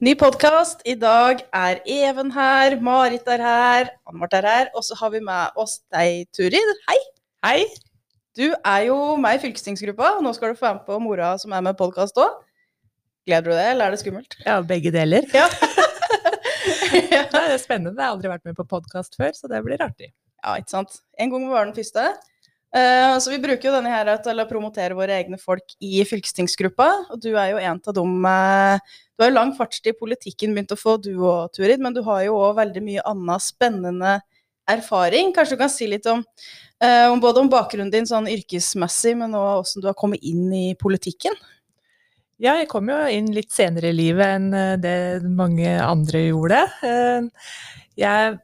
Ny podkast. I dag er Even her, Marit er her, Ann Mart er her, og så har vi med oss deg, Turid. Hei. Hei. Du er jo med i fylkestingsgruppa, og nå skal du få være med på mora som er med i podkast òg. Gleder du deg, eller er det skummelt? Ja, begge deler. Ja. ja. Det er spennende. Jeg har aldri vært med på podkast før, så det blir artig. Ja, ikke sant. En gang var den første. Uh, så vi bruker jo denne her til å promotere våre egne folk i fylkestingsgruppa, og du er jo en av dem uh, Du har jo lang fartstid i politikken begynt å få, du og Turid, men du har jo òg veldig mye annen spennende erfaring. Kanskje du kan si litt om, om både om bakgrunnen din sånn yrkesmessig, men òg åssen du har kommet inn i politikken? Ja, jeg kom jo inn litt senere i livet enn det mange andre gjorde. Jeg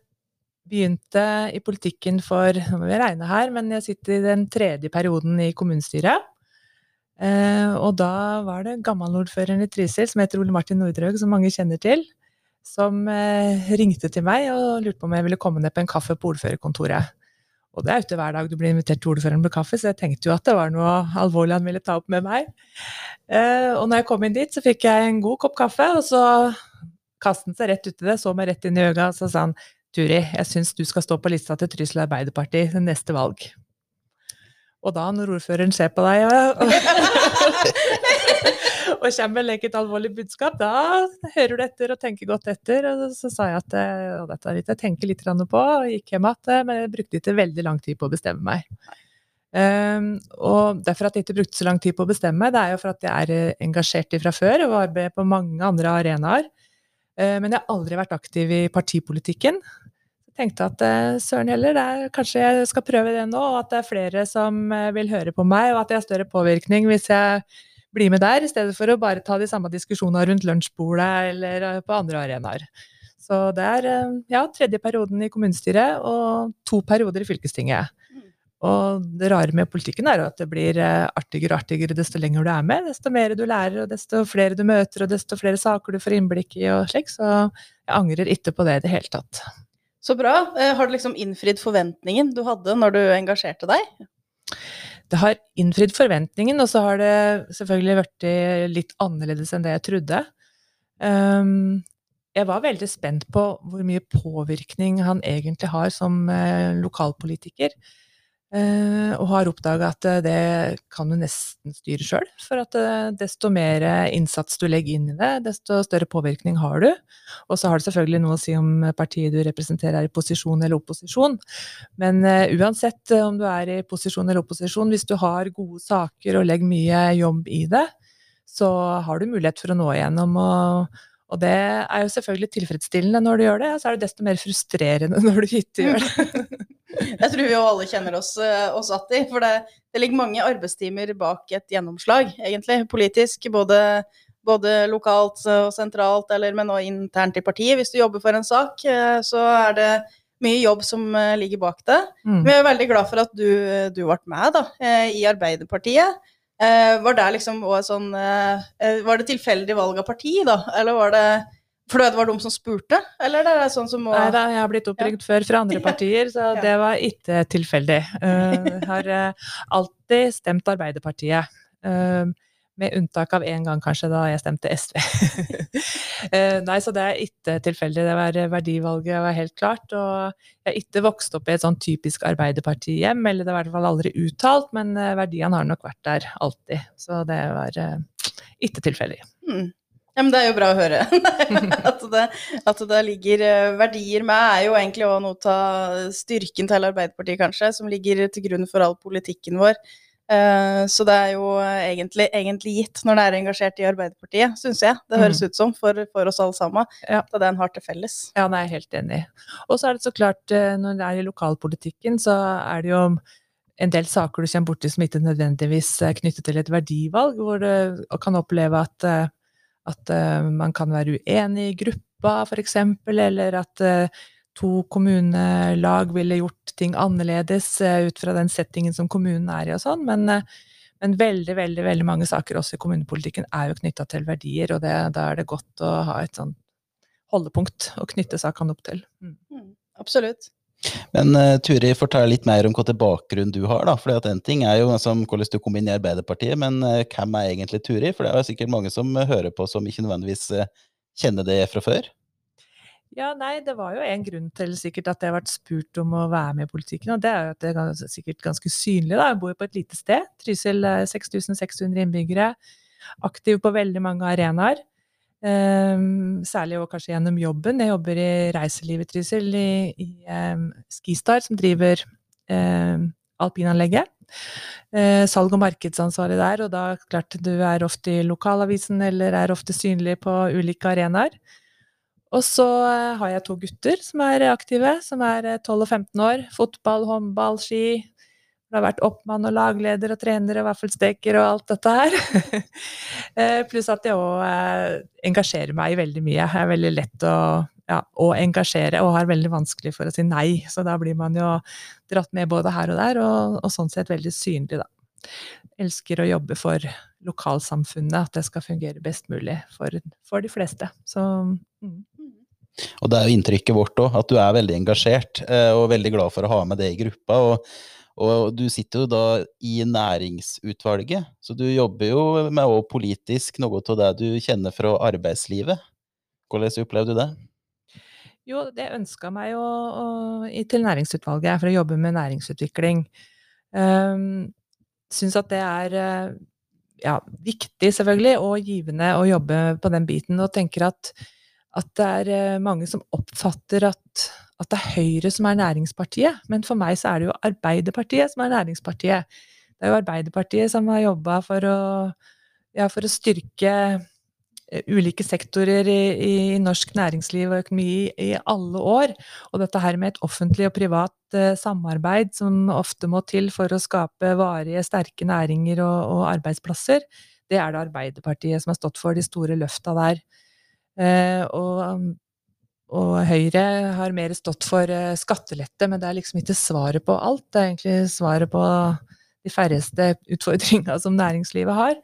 begynte i politikken for Nå må vi regne her, men jeg sitter i den tredje perioden i kommunestyret. Eh, og da var det gammelordføreren i Trysil, som heter Ole Martin Nordhaug, som mange kjenner til, som eh, ringte til meg og lurte på om jeg ville komme ned på en kaffe på ordførerkontoret. Og det er ute hver dag du blir invitert til ordføreren på kaffe, så jeg tenkte jo at det var noe alvorlig han ville ta opp med meg. Eh, og når jeg kom inn dit, så fikk jeg en god kopp kaffe, og så kastet han seg rett uti det, så meg rett inn i øynene og så sa han Turi, jeg syns du skal stå på lista til Trysil Arbeiderparti ved neste valg. Og da, når ordføreren ser på deg og, og kommer med et alvorlig budskap, da hører du etter og tenker godt etter. Og så sa jeg at og dette litt jeg tenker litt på, og gikk hjem igjen, men jeg brukte ikke veldig lang tid på å bestemme meg. Um, og derfor at jeg ikke brukte så lang tid på å bestemme meg, det er jo for at jeg er engasjert fra før og arbeider på mange andre arenaer. Uh, men jeg har aldri vært aktiv i partipolitikken tenkte at eh, søren heller, er, kanskje jeg skal prøve det nå, og at det er flere som eh, vil høre på meg, og at jeg har større påvirkning hvis jeg blir med der, i stedet for å bare ta de samme diskusjonene rundt lunsjbordet eller eh, på andre arenaer. Så det er ja, tredje perioden i kommunestyret og to perioder i fylkestinget. Og det rare med politikken er at det blir artigere og artigere desto lenger du er med. Desto mer du lærer, og desto flere du møter, og desto flere saker du får innblikk i og slik. Så jeg angrer ikke på det i det hele tatt. Så bra. Eh, har du liksom innfridd forventningen du hadde når du engasjerte deg? Det har innfridd forventningen, og så har det selvfølgelig vært litt annerledes enn det jeg trodde. Um, jeg var veldig spent på hvor mye påvirkning han egentlig har som uh, lokalpolitiker. Uh, og har oppdaga at uh, det kan du nesten styre sjøl. For at uh, desto mer innsats du legger inn i det, desto større påvirkning har du. Og så har det selvfølgelig noe å si om partiet du representerer er i posisjon eller opposisjon. Men uansett om du er i posisjon eller opposisjon, hvis du har gode saker og legger mye jobb i det, så har du mulighet for å nå igjennom. og og det er jo selvfølgelig tilfredsstillende når du gjør det, og så er det desto mer frustrerende når du ikke gjør det. Jeg tror vi jo alle kjenner oss, eh, oss att i, for det, det, ligger mange arbeidstimer bak et gjennomslag, egentlig, politisk. Både, både lokalt og sentralt, eller, men også internt i partiet. Hvis du jobber for en sak, eh, så er det mye jobb som eh, ligger bak det. Mm. Vi er veldig glad for at du, du ble med da, i Arbeiderpartiet. Var det liksom sånn Var det tilfeldig valg av parti, da, eller var det for det var de som spurte, eller det er sånn som må Nei da, jeg har blitt oppringt ja. før fra andre partier, så ja. det var ikke tilfeldig. Uh, har uh, alltid stemt Arbeiderpartiet. Uh, med unntak av én gang, kanskje, da jeg stemte SV. Eh, nei, så det er ikke tilfeldig. Det var verdivalget var helt klart. Og jeg har ikke vokst opp i et sånn typisk Arbeiderparti-hjem, eller det var i hvert fall aldri uttalt, men verdiene har nok vært der alltid. Så det var ikke tilfeldig. Mm. Ja, men Det er jo bra å høre. at, det, at, det, ligger eh, verdier med, er jo egentlig òg noe av styrken til Arbeiderpartiet, kanskje, som ligger til grunn for all politikken vår. Uh, så det er jo egentlig, egentlig, gitt når det er engasjert i Arbeiderpartiet, syns jeg. Det høres mm. ut som, for, for, oss alle sammen. Ja. Det er det en har til felles. Ja, det er jeg helt enig. Og så er det så klart, eh, når det er i lokalpolitikken, så er det jo en del saker du kommer borti som ikke nødvendigvis er knyttet til et verdivalg, hvor du kan oppleve at at uh, man kan være uenig i gruppa, f.eks., eller at to kommunelag ville gjort ting annerledes uh, ut fra den settingen som kommunen er i og sånn. Men, men, veldig, veldig veldig mange saker også i kommunepolitikken er jo knytta til verdier, og det, da er det godt å ha et sånn holdepunkt å knytte sakene opp til. Mm. Mm, absolutt. Men uh, Turi, fortell litt mer om til bakgrunn du har. da, for En ting er jo altså, hvordan du kom inn i Arbeiderpartiet, men uh, hvem er egentlig Turi? For det er jo sikkert mange som uh, hører på som ikke nødvendigvis kjenner det fra før? Ja, nei, det var jo en grunn til sikkert at jeg har vært spurt om å være med i politikken, og det er jo at det er gans- sikkert ganske synlig, da. Jeg bor jo på et lite sted. Trysil er 6600 innbyggere. Aktiv på veldig mange arenaer. Um, særlig og kanskje gjennom jobben. Jeg jobber i reiselivet Trysil, i, i um, Skistar, som driver um, alpinanlegget. Uh, salg- og markedsansvaret der, og da klart du er ofte i lokalavisen eller er ofte synlig på ulike arenaer. Og så eh, har jeg to gutter som er aktive, som er eh, 12 og 15 år. Fotball, håndball, ski. Det har vært oppmann og lagleder og trener og vaffelsteker og alt dette her. Eh, Pluss at jeg òg engasjerer meg veldig mye. Jeg er veldig lett å, ja, å engasjere og har veldig vanskelig for å si nei. Så da blir man jo dratt med både her og der, og, og sånn sett veldig synlig, da. Elsker å jobbe for lokalsamfunnet, at det skal fungere best mulig for, for de fleste. Så mm. Og det er jo inntrykket vårt òg, at du er veldig engasjert eh, og veldig glad for å ha med det i gruppa. Og, og du sitter jo da i næringsutvalget, så du jobber jo med òg politisk noe av det du kjenner fra arbeidslivet. Hvordan opplevde du det? Jo, det ønska meg å, til næringsutvalget for å jobbe med næringsutvikling. Um, Syns at det er eh, ja, viktig, selvfølgelig, og givende å jobbe på den biten. Og tenker at, at det er eh, mange som oppfatter at, at det er Høyre som er næringspartiet. Men for meg så er det jo Arbeiderpartiet som er næringspartiet. Det er jo Arbeiderpartiet som har jobba for ja, for å styrke eh, ulike sektorer i, i norsk næringsliv og økonomi i alle år. Og dette her med et offentlig og privat uh, samarbeid som ofte må til for å skape varige, sterke næringer og, og arbeidsplasser, det er det Arbeiderpartiet som har stått for de store løfta der. Eh, og, og Høyre har mer stått for eh, skattelette, men det er liksom ikke svaret på alt. Det er egentlig svaret på de færreste utfordringa som næringslivet har.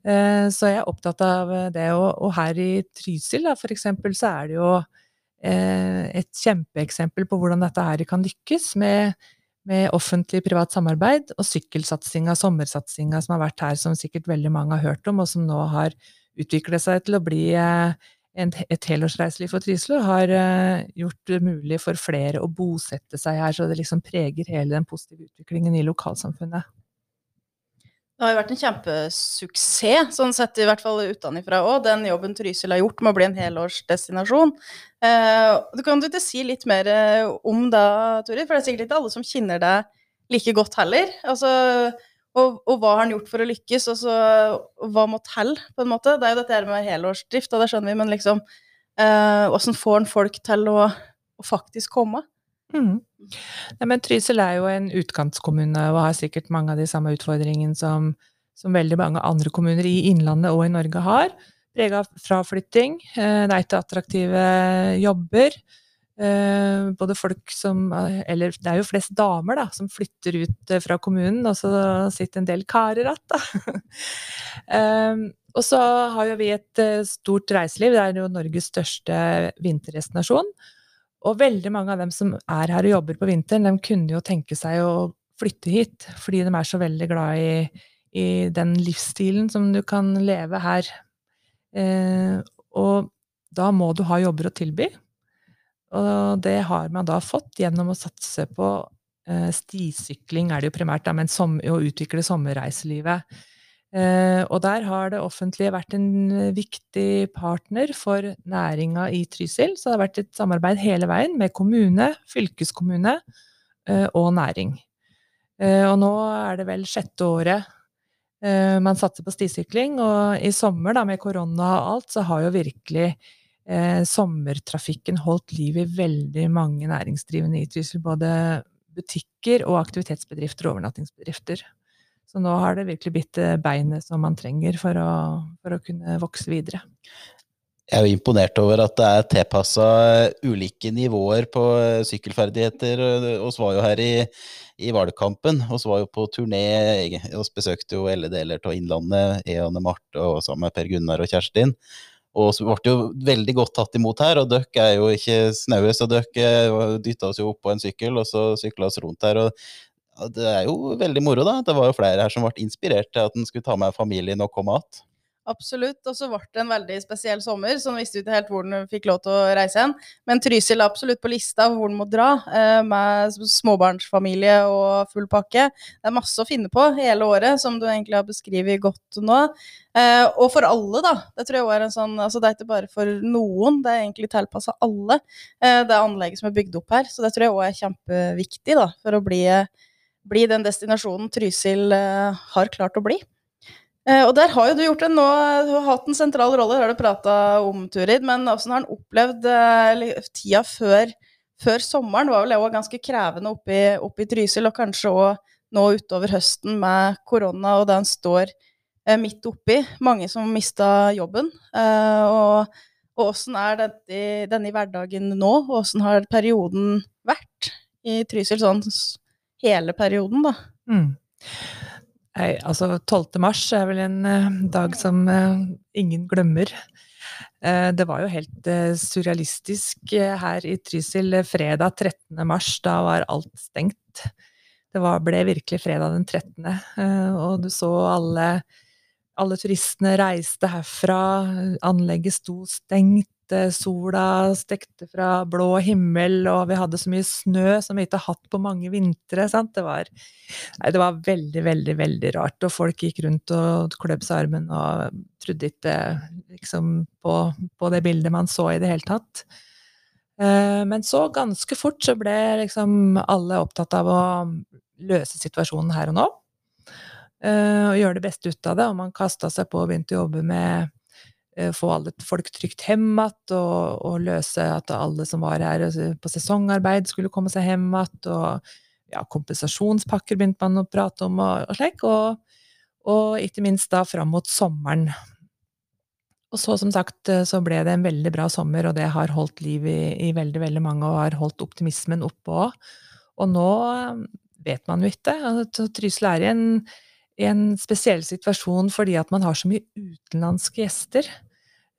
Eh, Så jeg er opptatt av det. Og, her i Trysil, da, for eksempel, så er det jo et kjempeeksempel på hvordan dette her kan lykkes med, med offentlig-privat samarbeid, og sykkelsatsinga, sommersatsinga som har vært her, som sikkert veldig mange har hørt om, og som nå har utviklet seg til å bli et helårsreiseliv for Trysil, har eh, gjort det mulig for flere å bosette seg her, så det liksom preger hele den positive utviklingen i lokalsamfunnet. Det har jo vært en kjempesuksess, sånn sett i hvert fall utenfra òg, den jobben Trysil har gjort med å bli en helårsdestinasjon. Eh, du kan du ikke si litt mer eh, om det, Turid? For det er sikkert ikke alle som kjenner deg like godt heller. Altså, og, og hva har han gjort for å lykkes, og så hva må til, på en måte? Det er jo dette her med helårsdrift, og det skjønner vi, men liksom eh, får han folk til å, å faktisk komme? Mm. Ja, men Trysil er jo en utkantskommune og har sikkert mange av de samme utfordringene som, som veldig mange andre kommuner i Innlandet og i Norge har. Prega av fraflytting, eh, er ikke attraktive jobber. Eh, både folk som Eller det er jo flest damer da, som flytter ut eh, fra kommunen, og så sitter en del karer igjen, da. Eh, og så har jo vi et stort reiseliv. Det er jo Norges største vinterdestinasjon. Og veldig mange av dem som er her og jobber på vinteren, de kunne jo tenke seg å flytte hit, fordi de er så veldig glad i, i den livsstilen som du kan leve her. Eh, og da må du ha jobber å tilby. Og det har man da fått gjennom å satse på eh, stisykling, er det jo primært, da, men som, å utvikle sommerreiselivet. Eh, og der har det offentlige vært en eh, viktig partner for næringa i Trysil. Så det har vært et samarbeid hele veien med kommune, fylkeskommune og næring. Og nå er det vel sjette året man satser på stisykling. Og i sommer, da, med korona og alt, så har jo virkelig eh, sommertrafikken holdt liv i veldig mange næringsdrivende i Trysil. Både butikker og aktivitetsbedrifter og overnattingsbedrifter. Så nå har det virkelig blitt eh, beinet som man trenger for å, for å kunne vokse videre. Jeg er jo imponert over at det er tilpassa ulike nivåer på eh, sykkelferdigheter. Vi var jo her i, i valgkampen, så var jo på turné Vi besøkte jo alle deler av Innlandet. Eane Marte og sammen med Per Gunnar og Kjerstin. Og så ble det jo veldig godt tatt imot her, og dere er jo ikke snaue, så dere dytta oss jo opp på en sykkel, og så sykla oss rundt her. og det er jo veldig moro, da. Det var jo flere her som ble inspirert til at en skulle ta med familien og komme igjen. Absolutt. Og så ble det en veldig spesiell sommer, så han visste ikke helt hvor den fikk lov til å reise hen. Men Trysil er absolutt på lista hvor den må dra, eh, med småbarnsfamilie og full pakke. Det er masse å finne på hele året, som du egentlig har beskrevet godt nå. Eh, og for alle, da. Det tror jeg er en sånn Altså det er ikke bare for noen, det er egentlig tilpassa alle. Eh, det er anlegget som er bygd opp her, så det tror jeg òg er kjempeviktig da, for å bli, bli den destinasjonen Trysil har klart å bli. Eh, og der har jo du gjort en nå, du har hatt en sentral rolle, det har du prata om, Turid. Men hvordan har han opplevd eh, tida før, før, sommeren? Det var vel òg ganske krevende oppe i, Trysil, og kanskje òg nå utover høsten med korona og det han står eh, midt oppi. Mange som mista jobben. Og, og åssen er dette, denne hverdagen nå? Og åssen har perioden vært i Trysil, sånn hele perioden, da? Mm. Nei, altså 12. mars er vel en uh, dag som uh, ingen glemmer. Uh, det var jo helt surrealistisk her i Trysil fredag 13. mars. Da var alt stengt. Det var, ble virkelig fredag den 13., og du så alle, alle turistene reiste herfra. Anlegget sto stengt sola stekte fra blå himmel, og vi hadde så mye snø som vi ikke har hatt på mange vintre. Det var, nei, det var veldig, veldig veldig rart. Og folk gikk rundt og kløp seg armen og trodde ikke liksom, på, på, det bildet man så i det hele tatt. Eh, men så, ganske fort, så ble liksom alle opptatt av å løse situasjonen her og nå. Eh, og gjøre det beste ut av det. Og man kasta seg på og begynte å jobbe med Eh, få alle folk trygt hjem igjen, og, og, løse at alle som var her altså, på sesongarbeid, skulle komme seg hjem igjen. Og ja, kompensasjonspakker begynte man å prate om, og, og slik. Og, og, ikke minst da fram mot sommeren. Og så, som sagt, eh, så ble det en veldig bra sommer, og det har holdt liv i, i veldig, veldig mange, og har holdt optimismen oppe òg. Og nå eh, vet man jo ikke. Altså, Trysil er i en en spesiell situasjon fordi at man har så mye utenlandske gjester.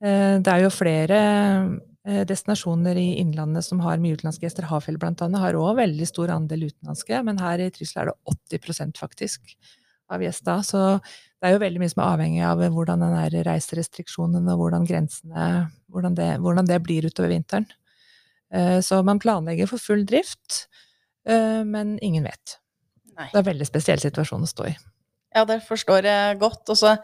Eh, det er jo flere eh, destinasjoner i Innlandet som har mye utenlandske gjester. Hafjell annet har òg veldig stor andel utenlandske, men her i Trysil er det 80% faktisk av gjester. Så det er jo veldig mye som er avhengig av hvordan den er reiserestriksjonen og hvordan grensene hvordan det, hvordan det blir utover vinteren. Eh, så man planlegger for full drift, men ingen vet. Nei. Det er en veldig spesiell situasjon å stå i. Ja, det forstår jeg godt. Også,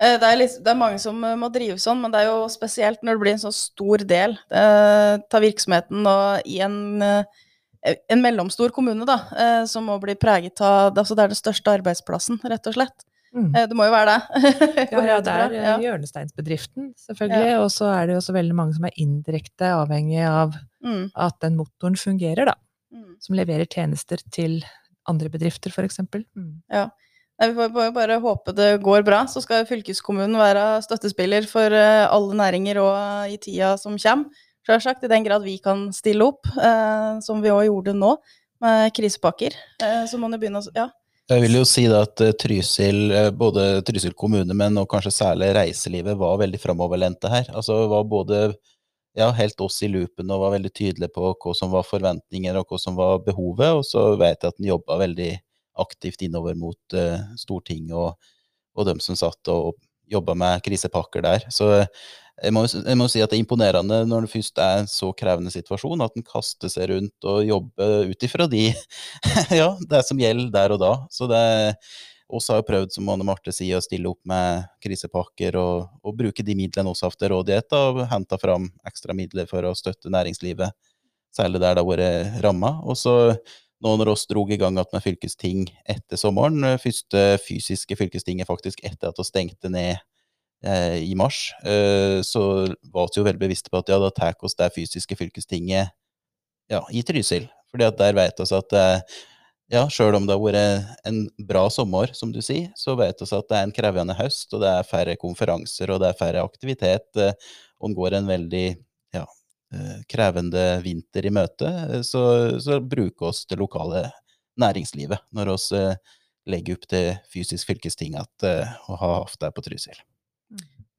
eh, det, er litt, det, er mange som eh, må drive sånn, men det er jo spesielt når det blir en så stor del eh, av virksomheten og i en, en mellomstor kommune, da, som må bli preget av altså Det er den største arbeidsplassen, rett og slett. Mm. Det må jo være det. ja, ja, det er ja. hjørnesteinsbedriften, selvfølgelig. Ja. Og så er det jo også veldig mange som er indirekte avhengig av mm. at den motoren fungerer, da. Mm. Som leverer tjenester til andre bedrifter, f.eks. Mm. Ja. Nei, Vi får bare håpe det går bra. Så skal fylkeskommunen være støttespiller for eh, alle næringer og i tida som kommer. Selvsagt, i den grad vi kan stille opp, eh, som vi òg gjorde nå, med krisepakker. Eh, så må det begynne å Ja. Jeg vil jo si at eh, Trysil, eh, både Trysil kommune, men og kanskje særlig reiselivet, var veldig framoverlente her. Altså var både ja, helt oss i loopen og var veldig tydelige på hva som var forventninger og hva som var behovet, og så vet jeg at den jobba veldig aktivt innover mot uh, Stortinget og, og dem som satt og jobba med krisepakker der. Så jeg må, jeg må, si at det er imponerende når det først er en så krevende situasjon, at en kaster seg rundt og jobber ut ifra de, ja, det som gjelder der og da. Så det oss har jo prøvd, som Anne Marte sier, å stille opp med krisepakker og, og bruke de midlene vi har hatt til rådighet, og hente fram ekstra midler for å støtte næringslivet, særlig der det har vært ramma. Og så nå når oss dro i gang med fylkesting etter sommeren, eh, første fysiske fylkestinget faktisk etter at vi stengte ned eh, i mars, eh, så var vi jo veldig bevisste på at ja, da tar vi det fysiske fylkestinget ja, i Trysil. Fordi at der vet vi at eh, ja, sjøl om det har vært en bra sommer, som du sier, så vet vi at det er en krevende høst, og det er færre konferanser, og det er færre aktivitet, eh, og en går en veldig krevende vinter i møte, eh, så, så bruke oss det lokale næringslivet når vi eh, legger opp til fysisk fylkesting at, å ha hofta på Trysil.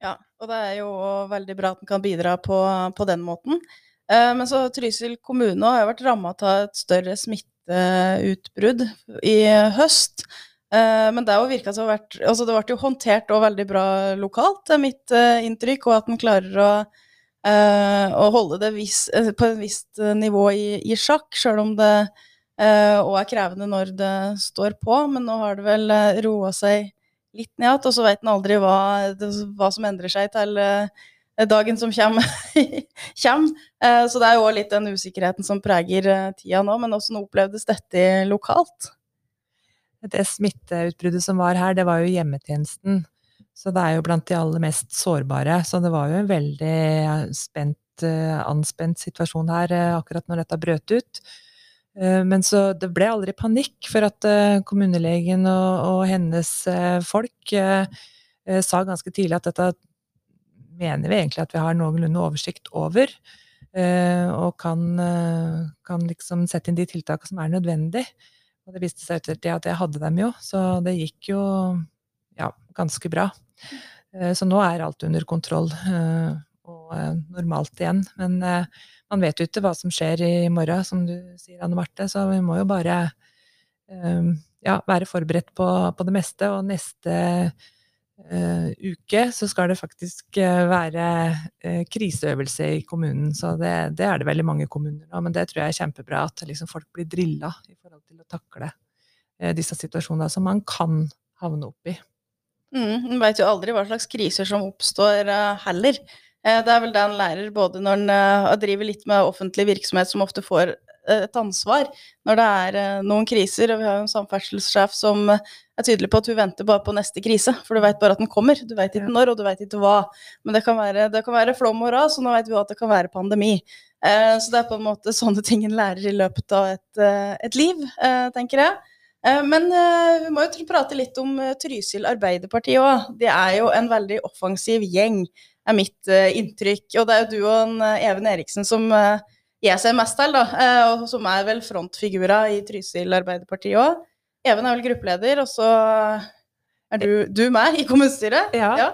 Ja, og det er jo veldig bra at en kan bidra på, på den måten. Men så Trysil kommune har vært ramma av et større smitteutbrudd i høst. Eh, men det virka som vært Altså, det ble jo håndtert og veldig bra lokalt, er mitt eh, inntrykk, og at en klarer å, eh, å holde det vis, eh, på et visst eh, nivå i, i sjakk, sjøl om det òg er krevende når det står på. Men nå har det vel roa seg litt ned igjen, og så veit en aldri hva, hva, som endrer seg til dagen som kommer. så det er jo òg litt den usikkerheten som preger tida nå. Men åssen opplevdes dette lokalt? det smitteutbruddet som var her, det var jo hjemmetjenesten. Så det er jo blant de aller mest sårbare. Så det var jo en veldig spent, eh, anspent situasjon her eh, akkurat når dette brøt ut. Eh, men så det ble aldri panikk for at kommunelegen og, og hennes folk sa ganske tidlig at dette mener vi egentlig at vi har noenlunde oversikt over. Og kan, kan liksom sette inn de tiltakene som er nødvendig. Og det viste seg etter det at jeg hadde dem jo, så det gikk jo ja, ganske bra. Eh, så nå er alt under kontroll eh, og eh, normalt igjen. Men man vet jo ikke hva som skjer i morgen, som du sier, Anne Marte, så vi må jo bare ja, være forberedt på, på det meste. Og neste uh, uke så skal det faktisk være uh, kriseøvelse i kommunen. Så det, det, er det veldig mange kommuner nå, men det tror jeg er kjempebra at liksom, folk blir drilla i forhold til å takle uh, disse situasjonene som man kan havne opp i. Mm, en veit jo aldri hva slags kriser som oppstår heller. Det er vel det en lærer både når en driver litt med offentlig virksomhet, som ofte får et ansvar når det er noen kriser. Og vi har jo en samferdselssjef som er tydelig på at hun venter bare på neste krise, for du veit bare at den kommer. Du veit ikke når, og du veit ikke hva. Men det kan, være, det kan være flom og ras, og nå veit vi at det kan være pandemi. Eh, så det er på en måte sånne ting en lærer i løpet av et, eh, et liv, eh, tenker jeg. Eh, men eh, vi må jo prate litt om eh, Trysil Arbeiderparti òg. Det er jo en veldig offensiv gjeng, er mitt inntrykk. Og det er jo du og en, Even Eriksen som jeg ser mest til, da, og som er vel frontfigurer i Trysil Arbeiderparti òg. Even er vel gruppeleder, og så er du, du med i kommunestyret? Ja. ja.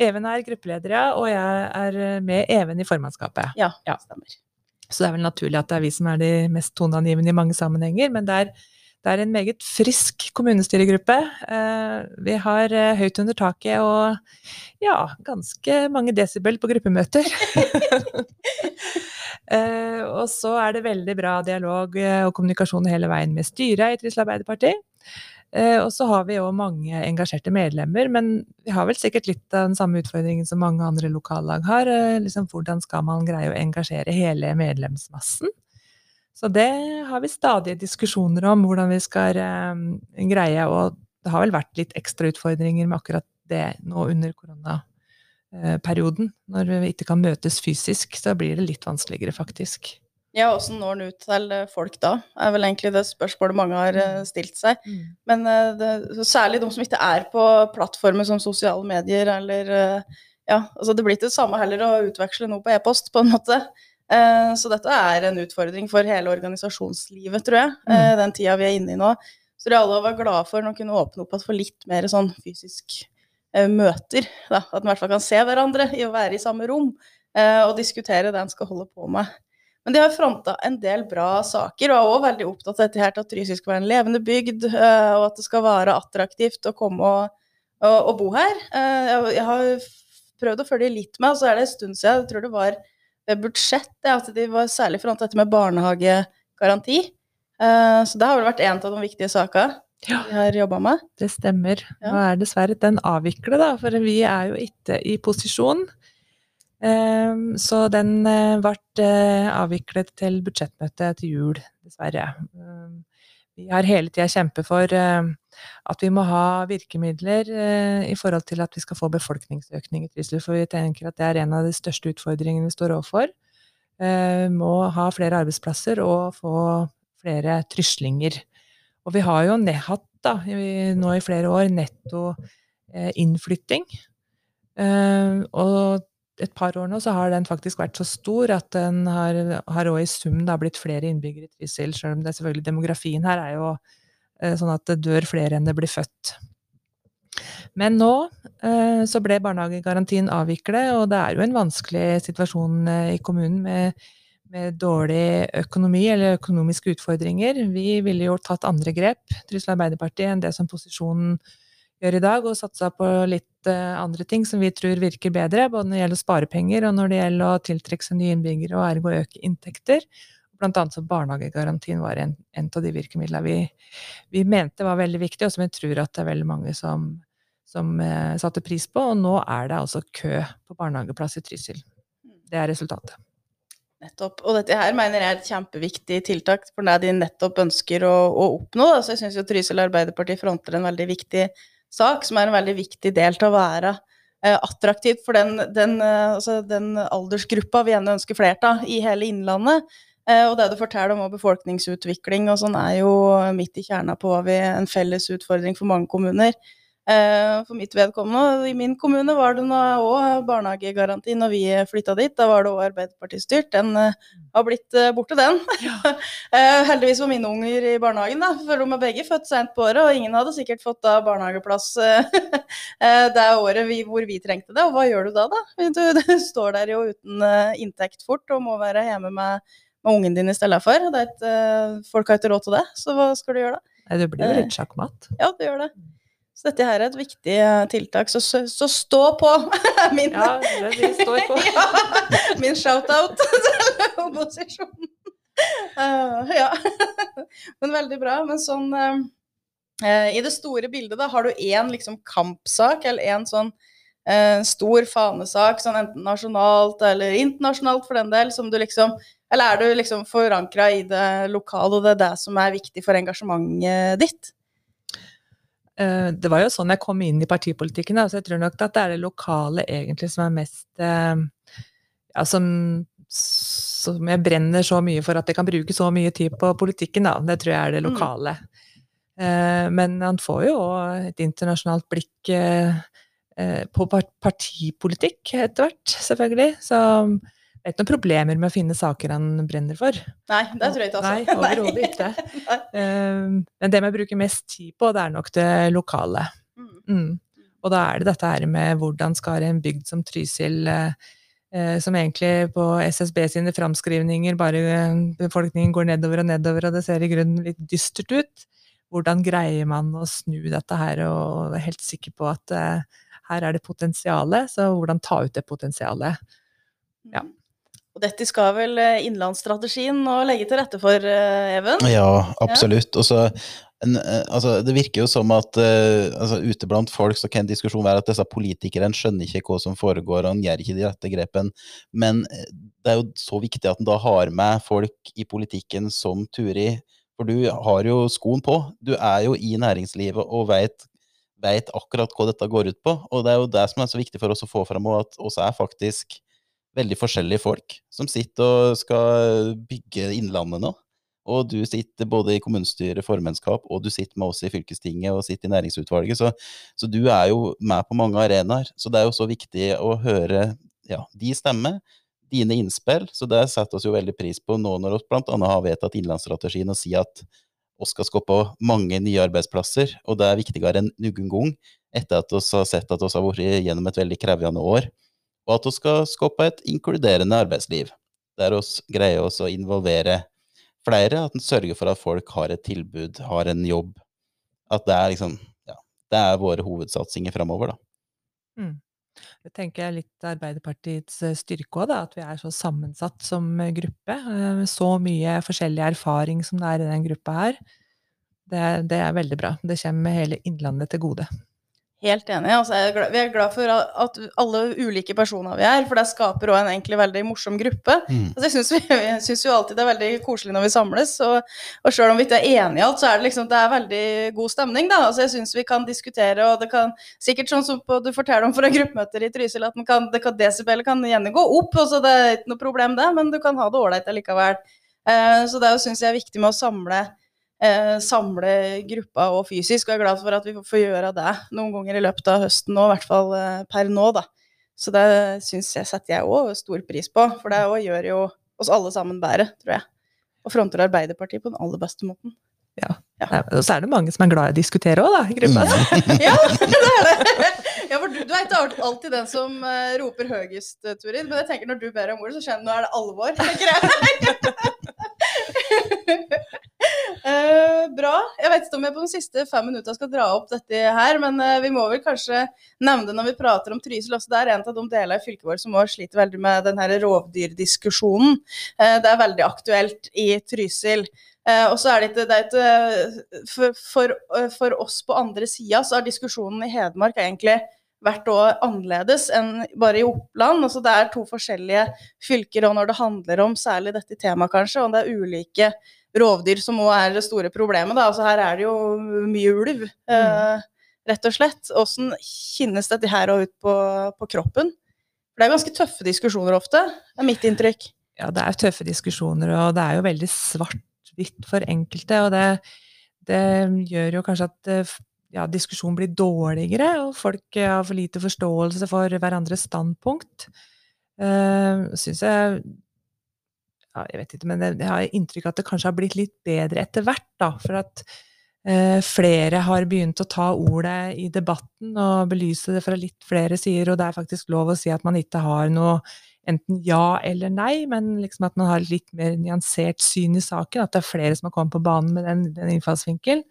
Even er gruppeleder, ja, og jeg er med Even i formannskapet. Ja, ja, stemmer. Så det er vel naturlig at det er vi som er de mest toneangivende i mange sammenhenger, men det er, det er en meget frisk kommunestyregruppe. Eh, vi har eh, høyt under taket og ja, ganske mange desibel på gruppemøter. Uh, og så er det veldig bra dialog eh, og kommunikasjon hele veien med styret i Trisla Arbeiderparti. Og så har vi òg mange engasjerte medlemmer, men vi har vel sikkert litt av den samme utfordringen som mange andre lokallag har. Liksom, hvordan skal man greie å engasjere hele medlemsmassen? Så det har vi stadige diskusjoner om, hvordan vi skal greie. Og det har vel vært litt ekstra utfordringer med akkurat det nå under korona Eh. Når vi ikke kan møtes fysisk, så blir det litt vanskeligere, faktisk. Ja, åssen når den ut til folk da, er vel egentlig det spørsmålet mange har eh, mm. stilt seg. Mm. Men eh, det, særlig de som ikke er på plattformer som sosiale medier eller Ja, altså det blir ikke det samme heller å utveksle noe på e-post, på en måte. Så dette er en utfordring for hele organisasjonslivet, tror jeg, mm. den tida vi er inne i nå. Så det er alle være glade for å kunne åpne opp for litt mer sånn fysisk Eh, møter. Da. At en i hvert fall kan se hverandre i å være i samme rom eh, og diskutere det en skal holde på med. Men de har fronta en del bra saker, og er òg veldig opptatt av dette her til at Trysil skal være en levende bygd, eh, og at det skal være attraktivt å komme og, og, og bo her. Jeg har prøvd å følge litt med, og så er det en stund siden, jeg tror det var budsjett, at de var særlig forhåndt dette med barnehagegaranti. Så det har vel vært en av de viktige sakene ja, vi har jobba med. Det stemmer. Nå er dessverre den avviklet, da, for vi er jo ikke i posisjon. Um, så den uh, ble avviklet til budsjettmøtet til jul, dessverre. Vi har hele tida kjempet for uh, at vi må ha virkemidler i forhold til at vi skal få befolkningsøkning i Trysil, for vi tenker at det er en av de største utfordringene vi står overfor. Vi må ha flere arbeidsplasser og få flere tryslinger. Og vi har jo hatt da, nå i flere år netto eh, innflytting. Eh, og et par år nå så har den faktisk vært så stor at den har, har også i sum da blitt flere innbyggere i Trysil, selv om det selvfølgelig demografien her er jo eh, sånn at det dør flere enn det blir født. Men nå eh, så ble barnehagegarantien avviklet, og det er jo en vanskelig situasjon eh, i kommunen med med dårlig økonomi eller økonomiske utfordringer. Vi ville jo tatt andre grep, Trysil Arbeiderparti, enn det som posisjonen gjør i dag, og satsa på litt uh, andre ting som vi tror virker bedre, både når det gjelder å spare penger, og når det gjelder å tiltrekke seg nye innbyggere og ergo øke inntekter. Blant annet så barnehagegarantien var en, en av de virkemidlene vi, vi, mente var veldig viktig, og som jeg tror at det er veldig mange som, som eh, satte pris på. Og nå er det altså kø på barnehageplass i Trysil. Det er resultatet. Nettopp. Og dette her mener jeg er et kjempeviktig tiltak for det de nettopp ønsker å, å oppnå. Så jeg syns jo Trysil Arbeiderparti fronter en veldig viktig sak, som er en veldig viktig del til å være eh, attraktivt for den, den, eh, altså den, aldersgruppa vi gjerne ønsker flere av i hele Innlandet. Eh, og det du forteller om befolkningsutvikling og sånn, er jo midt i kjerna på hva vi, en felles utfordring for mange kommuner. Eh, for mitt vedkommende, i min kommune var det òg barnehagegaranti når vi flytta dit. Da var det òg Arbeiderparti-styrt. Den eh, har blitt eh, borte, den. Ja. Heldigvis var mine unger i barnehagen, da, for de er begge født sent på året. Og ingen hadde sikkert fått da barnehageplass det året vi, hvor vi trengte det. Og hva gjør du da, da? Du, du står der jo uten inntekt fort og må være hjemme med, med ungen din i stedet for. Et, folk har ikke råd til det, så hva skal du gjøre da? Nei, det blir jo litt sjakkmatt. Ja, det gjør det. Så dette her er et viktig eh, tiltak, så, så stå på! min, ja, det vi står på. ja, min shout-out til opposisjonen. Uh, ja. Men veldig bra. Men sånn uh, I det store bildet, da, har du én liksom kampsak, eller én sånn uh, stor fanesak, sånn enten nasjonalt eller internasjonalt for den del, som du liksom Eller er du liksom forankra i det lokale, og det er det som er viktig for engasjementet ditt? Eh, det var jo sånn jeg kom inn i partipolitikken. Så jeg tror nok at det er det lokale egentlig som er mest eh, ja, som, som, jeg brenner så mye for at jeg kan bruke så mye tid på politikken, da. Det tror jeg er det mm. lokale. Mm. Men han får jo òg et internasjonalt blikk på partipolitikk etter hvert, selvfølgelig. Så det er ikke noen problemer med å finne saker han brenner for. Nei, det tror jeg ikke. Altså. Nei, overhodet ikke. Ehm, men det vi bruker mest tid på, det er nok det lokale. Mm. mm. Og da er det dette her med hvordan skal en bygd som Trysil eh, eh, som egentlig på SSB sine framskrivninger bare eh, befolkningen går nedover og nedover, og det ser i grunnen litt dystert ut. Hvordan greier man å snu dette her og er helt sikker på at her er det potensialet, så hvordan ta ut det potensialet. Ja. Og dette skal vel eh, innlandsstrategien nå legge til rette for, eh, Even? Ja, absolutt. Og så en, eh, altså, det virker jo som at uh, altså, ute blant folk så kan en diskusjon være at disse politikerne skjønner ikke hva som foregår, og han gjør ikke de rette grepene. Men det er jo så viktig at en da har med folk i politikken som Turi. For du har jo skoen på. Du er jo i næringslivet og veit akkurat hva dette går ut på. Og det er jo det som er så viktig for oss å få fram, at oss er faktisk veldig forskjellige folk som sitter og skal bygge Innlandet nå. Og du sitter både i kommunestyret, formennskap, og du sitter med oss i fylkestinget og sitter i næringsutvalget. Så, så, du er jo med på mange arenaer. Så det er jo så viktig å høre ja, de stemmer, dine innspill. Så det setter oss jo veldig pris på nå når vi bl.a. har vedtatt innlandsstrategien og sier at vi skal skape mange nye arbeidsplasser, og det er viktigere enn noen gang etter at vi har sett at vi har vært gjennom et veldig krevende år og at vi skal skape et inkluderende arbeidsliv, der vi greier oss å involvere flere, at en sørger for at folk har et tilbud, har en jobb. At det er liksom ja, det er våre hovedsatsinger framover, da. Mm. Det tenker jeg litt Arbeiderpartiets eh, styrke òg, at vi er så sammensatt som eh, gruppe. Eh, så mye forskjellig erfaring som det er i den gruppa her. Det, det er veldig bra. Det kommer hele Innlandet til gode. Helt enig. Altså, er vi er glad for at alle ulike personer vi er, for det skaper òg en egentlig veldig morsom gruppe. Mm. Altså, jeg syns, jo alltid det er veldig koselig når vi samles, og, og sjøl om vi ikke er enige i alt, så er det liksom det er veldig god stemning. da. Altså, jeg syns vi kan diskutere, og det kan sikkert sånn som på, du forteller om fra gruppemøter i Trysil, at kan, det kan, desibelet kan gjerne gå opp, altså, det er ikke noe problem det, men du kan ha det ålreit allikevel. Uh, så det syns jeg er viktig med å samle eh, samle gruppa og fysisk. Og jeg er glad for at vi får gjøre det noen ganger i løpet av høsten nå, i hvert fall eh, per nå, da. Så det syns jeg setter jeg òg stor pris på, for det òg gjør jo oss alle sammen bedre, tror jeg. Og fronter Arbeiderpartiet på den aller beste måten. Ja. ja. Og så er det mange som er glad i å diskutere òg, da, i gruppa. ja, det er det. Ja, for du, du er ikke alltid den som uh, roper høyest, Turid. Men jeg tenker når du ber om ordet, så skjønner du nå er det alvor. tenker jeg. Uh, bra. Jeg vet ikke om jeg på de siste fem minuttene skal dra opp dette her, men vi må vel kanskje nevne det når vi prater om Trysil også. Det er en av de delene i fylket vårt som også sliter veldig med denne rovdyrdiskusjonen. rovdyrdiskusjonen. det er veldig aktuelt i Trysil. Og så er det ikke, det er ikke for, for, for, oss på andre sida så er diskusjonen i Hedmark egentlig vært annerledes enn bare i Oppland. Altså det er to forskjellige fylker, og når det handler om særlig dette temaet, kanskje, og det er ulike rovdyr som òg er det store problemet. Da. Altså her er det jo mye ulv, mm. eh, rett og slett. Åssen kjennes dette her og ut på, på kroppen? For det er ganske tøffe diskusjoner ofte, er mitt inntrykk. Ja, det er tøffe diskusjoner, og det er jo veldig svart svart-hvitt for enkelte. Og det, det, gjør jo kanskje at eh, ja, diskusjonen blir dårligere, og folk eh, har for lite forståelse for hverandres standpunkt. Uh, Syns jeg ja, Jeg vet ikke, men jeg har inntrykk av at det kanskje har blitt litt bedre etter hvert, da. For at uh, flere har begynt å ta ordet i debatten og belyse det fra litt flere sider, og det er faktisk lov å si at man ikke har noe enten ja eller nei, men liksom at man har et litt mer nyansert syn i saken. At det er flere som har kommet på banen med den, den innfallsvinkelen.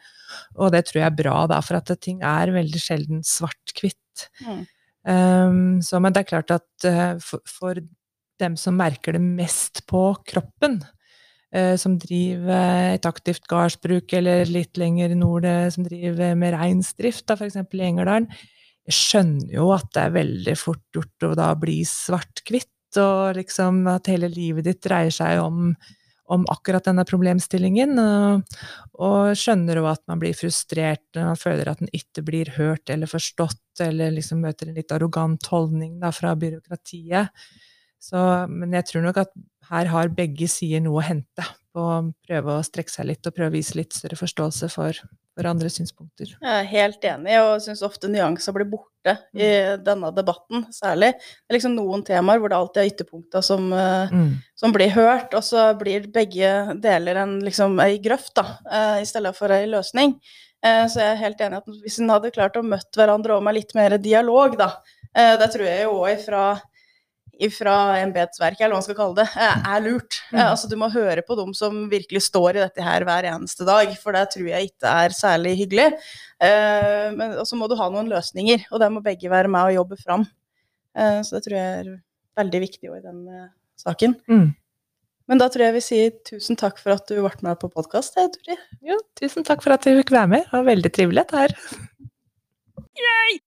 Og det tror jeg er bra, da, for at ting er veldig sjelden svart-hvitt. Mm. Um, men det er klart at uh, for, for, dem som merker det mest på kroppen, uh, som driver et aktivt gardsbruk eller litt lenger nord, uh, som driver med reinsdrift, f.eks. i Engerdalen, jeg skjønner jo at det er veldig fort gjort å da bli svart-hvitt og liksom at hele livet ditt dreier seg om, om akkurat denne problemstillingen. Og, og skjønner jo at man blir frustrert når man føler at den ikke blir hørt eller forstått, eller liksom møter en litt arrogant holdning da, fra byråkratiet. Så, men jeg tror nok at her har begge sider noe å hente på å prøve å strekke seg litt og prøve å vise litt større forståelse for, for andre synspunkter. Jeg er helt enig, og syns ofte nyanser blir borte i mm. denne debatten, særlig. Det er liksom noen temaer hvor det alltid er ytterpunkter som, eh, mm. som, blir hørt, og så blir begge deler en, liksom, ei grøft, da, eh, i stedet for ei løsning. Eh, så jeg er helt enig at hvis en hadde klart å møtt hverandre og med litt mer dialog, da, det tror jeg jo òg ifra fra embetsverket, eller hva man skal kalle det, er lurt. Mm. Altså, du må høre på dem som virkelig står i dette her hver eneste dag, for det tror jeg ikke er særlig hyggelig. Uh, men så må du ha noen løsninger, og der må begge være med og jobbe fram. Uh, så det tror jeg er veldig viktig i den uh, saken. Mm. Men da tror jeg vi sier tusen takk for at du ble med på podkast, Turi. Ja, tusen takk for at du fikk være med. Det var veldig trivelig dette her. Yay!